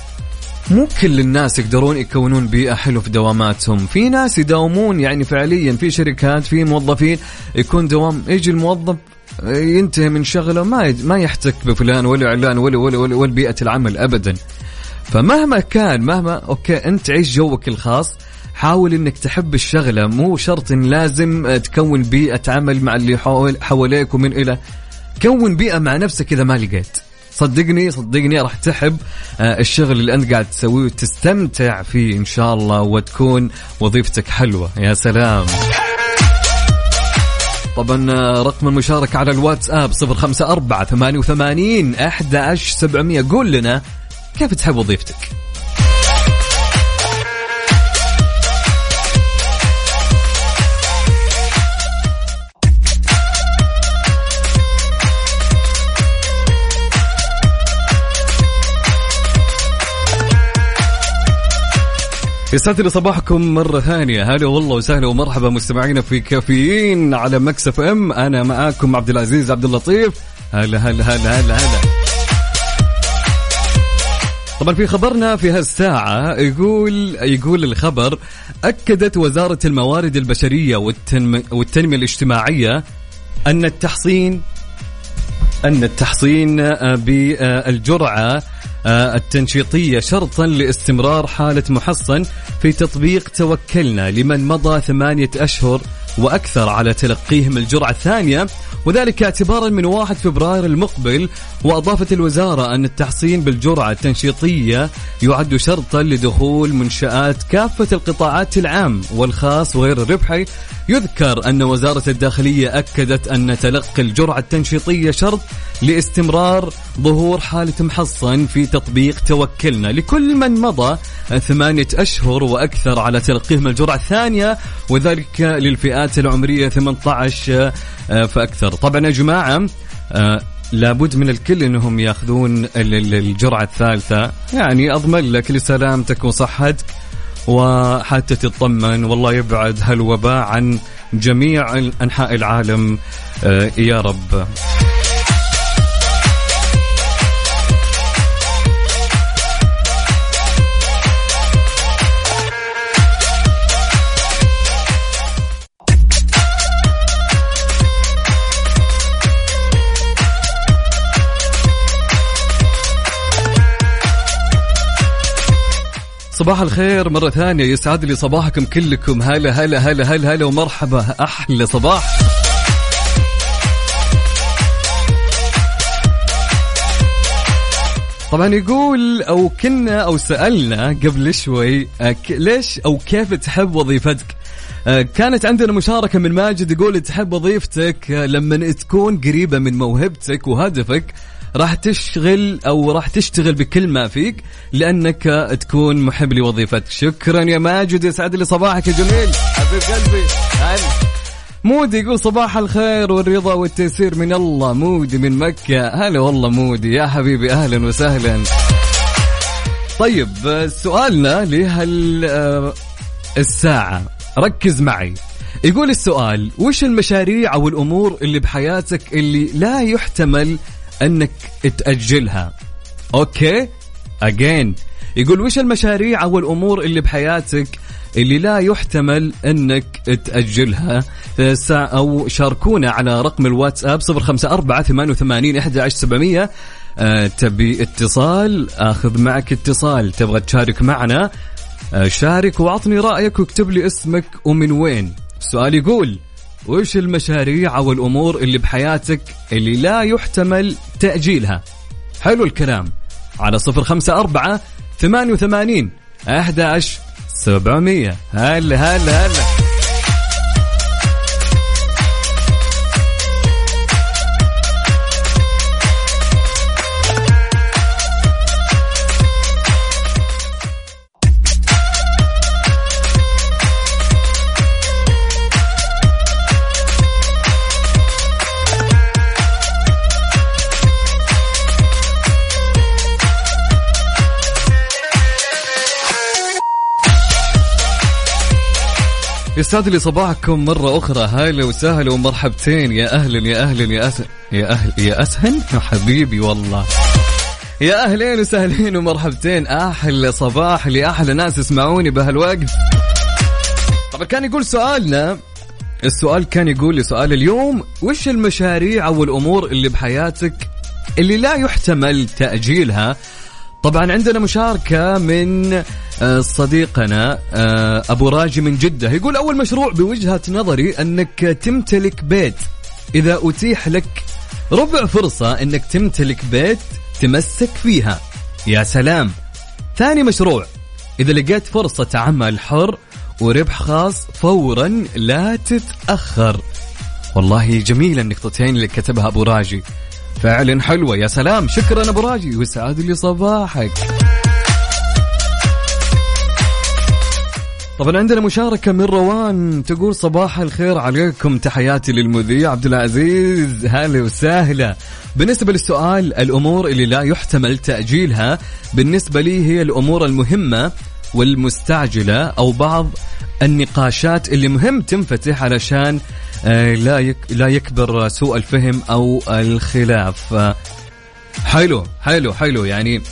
مو كل الناس يقدرون يكونون بيئة حلوة في دواماتهم. في ناس يداومون يعني فعليا. في شركات في موظفين يكون دوام. يجي الموظف ينتهي من شغله ما ما يحتك بفلان ولا علان ولا ولا ولا, ولا بيئة العمل أبدا. فمهما كان مهما أوكي أنت عيش جوك الخاص. حاول إنك تحب الشغلة مو شرط إن لازم آه، تكون بيئة عمل مع اللي حواليك ومن إلى. كون بيئة مع نفسك إذا ما لقيت. صدقني صدقني راح تحب آه، الشغل اللي أنت قاعد تسويه وتستمتع فيه إن شاء الله وتكون وظيفتك حلوة. يا سلام. طبعا آه، رقم المشاركة على الواتساب صفر خمسة أربعة ثمانية وثمانين أحد عشر سبعمية. قول لنا كيف تحب وظيفتك؟ يسعد لي صباحكم مرة ثانية. هلا والله وسهلا ومرحبا مستمعينا في كافيين على مكسف ام. أنا معاكم عبد العزيز عبد اللطيف. هلا هلا هلا هلا هلا. طبعا في خبرنا في هالساعة يقول يقول الخبر أكدت وزارة الموارد البشرية والتنم والتنمية الاجتماعية أن التحصين أن التحصين بالجرعة التنشيطية شرطا لاستمرار حالة محصن في تطبيق توكلنا لمن مضى ثمانية أشهر وأكثر على تلقيهم الجرعة الثانية وذلك اعتبارا من 1 فبراير المقبل. وأضافت الوزارة أن التحصين بالجرعة التنشيطية يعد شرطا لدخول منشآت كافة القطاعات العام والخاص وغير الربحي يذكر أن وزارة الداخلية أكدت أن تلقي الجرعة التنشيطية شرط لاستمرار ظهور حالة محصن في تطبيق توكلنا. لكل من مضى ثمانية أشهر وأكثر على تلقيهم الجرعة الثانية وذلك للفئات العمرية 18 فأكثر. طبعا يا جماعة آه، لابد من الكل إنهم يأخذون ال- ال- الجرعة الثالثة. يعني أضمن لك لسلامتك وصحتك. وحتى تطمن والله يبعد هالوباء عن جميع أنحاء العالم. آه، يا رب. صباح الخير مرة ثانية يسعد لي صباحكم كلكم. هلا هلا هلا هلا هلا ومرحبا. أحلى صباح. طبعا يقول أو كنا أو سألنا قبل شوي آه، ليش أو كيف تحب وظيفتك؟ آه، كانت عندنا مشاركة من ماجد يقول تحب وظيفتك آه، لما تكون قريبة من موهبتك وهدفك راح تشغل أو راح تشتغل بكل ما فيك لأنك تكون محب لوظيفتك. شكرا يا ماجد يسعد لي صباحك يا جميل حبيب قلبي. هلا. مودي يقول صباح الخير والرضا والتيسير من الله. مودي من مكة. هلا والله مودي يا حبيبي أهلا وسهلا. طيب سؤالنا لهال آه، الساعة. ركز معي. يقول السؤال وش المشاريع أو الأمور اللي بحياتك اللي لا يحتمل أنك تأجلها. أوكي؟ أجين يقول وش المشاريع أو الأمور اللي بحياتك اللي لا يحتمل أنك تأجلها؟ سا- أو شاركونا على رقم الواتساب 054 88 11700 آه، تبي اتصال؟ أخذ معك اتصال. تبغى تشارك معنا؟ آه، شارك وأعطني رأيك واكتب لي اسمك ومن وين. السؤال يقول وش المشاريع أو الأمور اللي بحياتك اللي لا يحتمل تأجيلها؟ حلو الكلام. على صفر خمسة أربعة ثمانية وثمانين أحداش سبعمية. هلا هلا هلا. لي صباحكم مرة أخرى. هلا وسهلا ومرحبتين. يا أهلا يا أهلا يا أهلا يا أهل يا أسهن يا حبيبي والله. يا أهلين وسهلين ومرحبتين. أحلى صباح لأحلى ناس يسمعوني بهالوقت. طبعا كان يقول سؤالنا. السؤال كان يقول لي سؤال اليوم. وش المشاريع أو الأمور اللي بحياتك اللي لا يحتمل تأجيلها؟ طبعا عندنا مشاركة من صديقنا آه، أبو راجي من جدة. يقول أول مشروع بوجهة نظري أنك تمتلك بيت. إذا أتيح لك ربع فرصة أنك تمتلك بيت تمسك فيها. يا سلام. ثاني مشروع. إذا لقيت فرصة عمل حر وربح خاص فورا لا تتأخر. والله جميلة النقطتين اللي كتبها أبو راجي. فعلا حلوة. يا سلام. شكرا أبو راجي. وسعد لي صباحك. طبعا عندنا مشاركة من روان تقول صباح الخير عليكم تحياتي للمذيع عبد العزيز. هلا وسهلا. بالنسبة للسؤال الأمور اللي لا يحتمل تأجيلها بالنسبة لي هي الأمور المهمة والمستعجلة أو بعض النقاشات اللي مهم تنفتح علشان آه، لا لا يكبر سوء الفهم أو الخلاف. حلو حلو حلو. يعني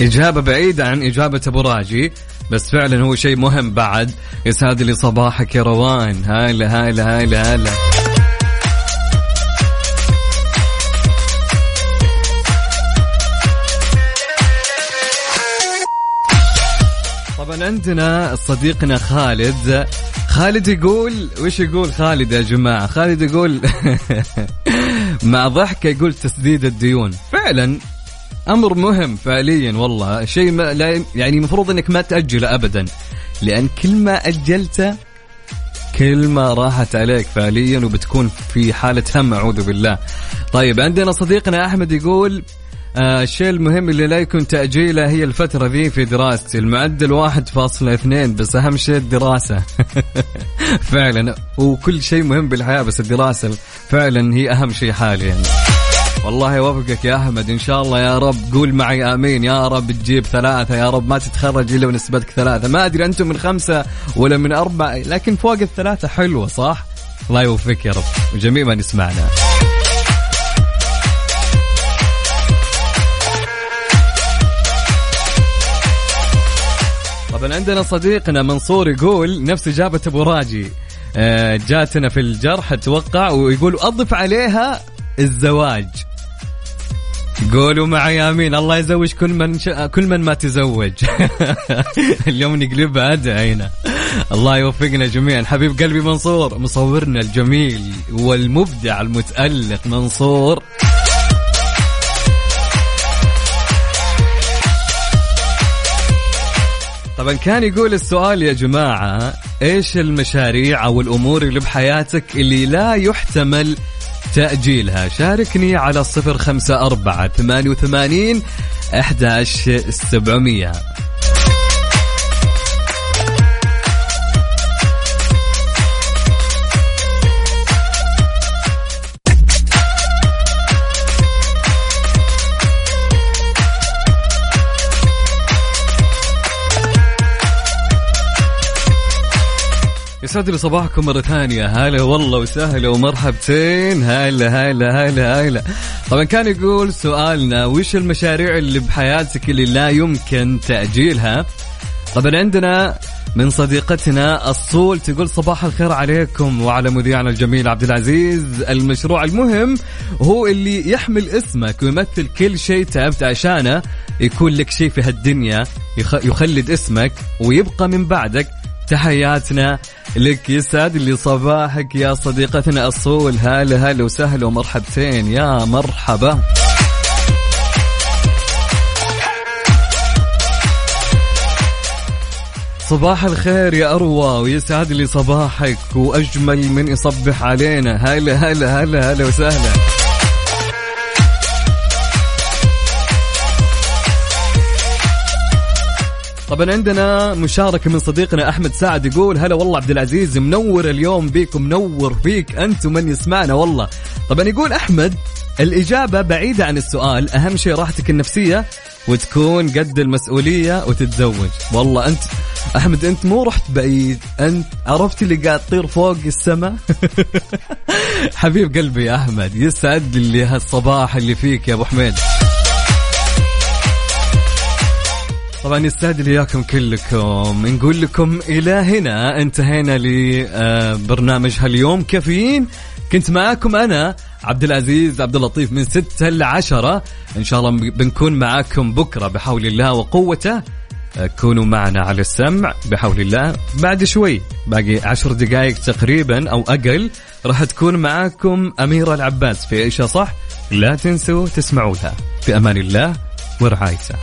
إجابة بعيدة عن إجابة أبو راجي. بس فعلا هو شيء مهم بعد. يسعد لي صباحك يا روان. هلا هلا هلا هلا طبعا عندنا صديقنا خالد. خالد يقول وش يقول خالد يا جماعة؟ خالد يقول (laughs) مع ضحكة يقول تسديد الديون. فعلا أمر مهم فعليا والله. شيء ما لا يعني المفروض إنك ما تأجله ابدا. لأن كل ما أجلته كل ما راحت عليك فعليا وبتكون في حالة هم أعوذ بالله. طيب عندنا صديقنا أحمد يقول آه الشيء المهم اللي لا يكون تأجيله هي الفترة ذي في دراستي. المعدل واحد فاصلة اثنين بس أهم شيء الدراسة. (laughs) فعلا وكل شيء مهم بالحياة بس الدراسة فعلا هي أهم شيء حاليا. والله يوفقك يا أحمد. إن شاء الله يا رب. قول معي آمين. يا رب تجيب ثلاثة. يا رب ما تتخرج إلا ونسبتك ثلاثة. ما أدري أنتم من خمسة ولا من أربعة لكن فوق الثلاثة حلوة صح؟ الله يوفقك يا رب. وجميع من يسمعنا طبعا عندنا صديقنا منصور يقول نفس إجابة أبو راجي. آه، جاتنا في الجرح أتوقع ويقول أضف عليها الزواج. قولوا معي آمين. الله يزوج كل من ش... كل من ما تزوج. (laughs) اليوم نقلبها ادعينا الله يوفقنا جميعا. حبيب قلبي منصور مصورنا الجميل والمبدع المتألق منصور. طبعا كان يقول السؤال يا جماعة إيش المشاريع أو الأمور اللي بحياتك اللي لا يحتمل تأجيلها. شاركني على صفر خمسة أربعة ثمانية وثمانين أحداش سبعمية. يسعد لي صباحكم مرة ثانية. هلا والله وسهلا ومرحبتين. هلا هلا هلا هلا. طبعا كان يقول سؤالنا وش المشاريع اللي بحياتك اللي لا يمكن تأجيلها؟ طبعا عندنا من صديقتنا الصول تقول صباح الخير عليكم وعلى مذيعنا الجميل عبد العزيز. المشروع المهم هو اللي يحمل اسمك ويمثل كل شيء تعبت عشانه يكون لك شيء في هالدنيا يخ- يخلد اسمك ويبقى من بعدك. تحياتنا لك يسعد لي صباحك يا صديقتنا الصول. هلا هلا وسهلا ومرحبتين. يا مرحبا. صباح الخير يا أروى ويسعد لي صباحك وأجمل من يصبح علينا. هلا هلا هلا هلا وسهلا. طبعا عندنا مشاركة من صديقنا أحمد سعد يقول هلا والله عبد العزيز منور اليوم بيك منور فيك أنت من يسمعنا والله. طبعا يقول أحمد الإجابة بعيدة عن السؤال أهم شيء راحتك النفسية وتكون قد المسؤولية وتتزوج. والله أنت أحمد أنت مو رحت بعيد أنت عرفت اللي قاعد تطير فوق السماء؟ (laughs) حبيب قلبي يا أحمد يسعد لي هالصباح اللي فيك يا أبو حميد. طبعا يستاهل لي إياكم كلكم. نقول لكم إلى هنا. انتهينا لبرنامج هاليوم. كافيين. كنت معاكم أنا عبد العزيز عبد اللطيف من 6 ل 10 إن شاء الله بنكون معاكم بكرة بحول الله وقوته. كونوا معنا على السمع بحول الله. بعد شوي باقي عشر دقائق تقريبا أو أقل راح تكون معاكم أميرة العباس في عيشه صح لا تنسوا تسمعوا لها في أمان الله ورعايته.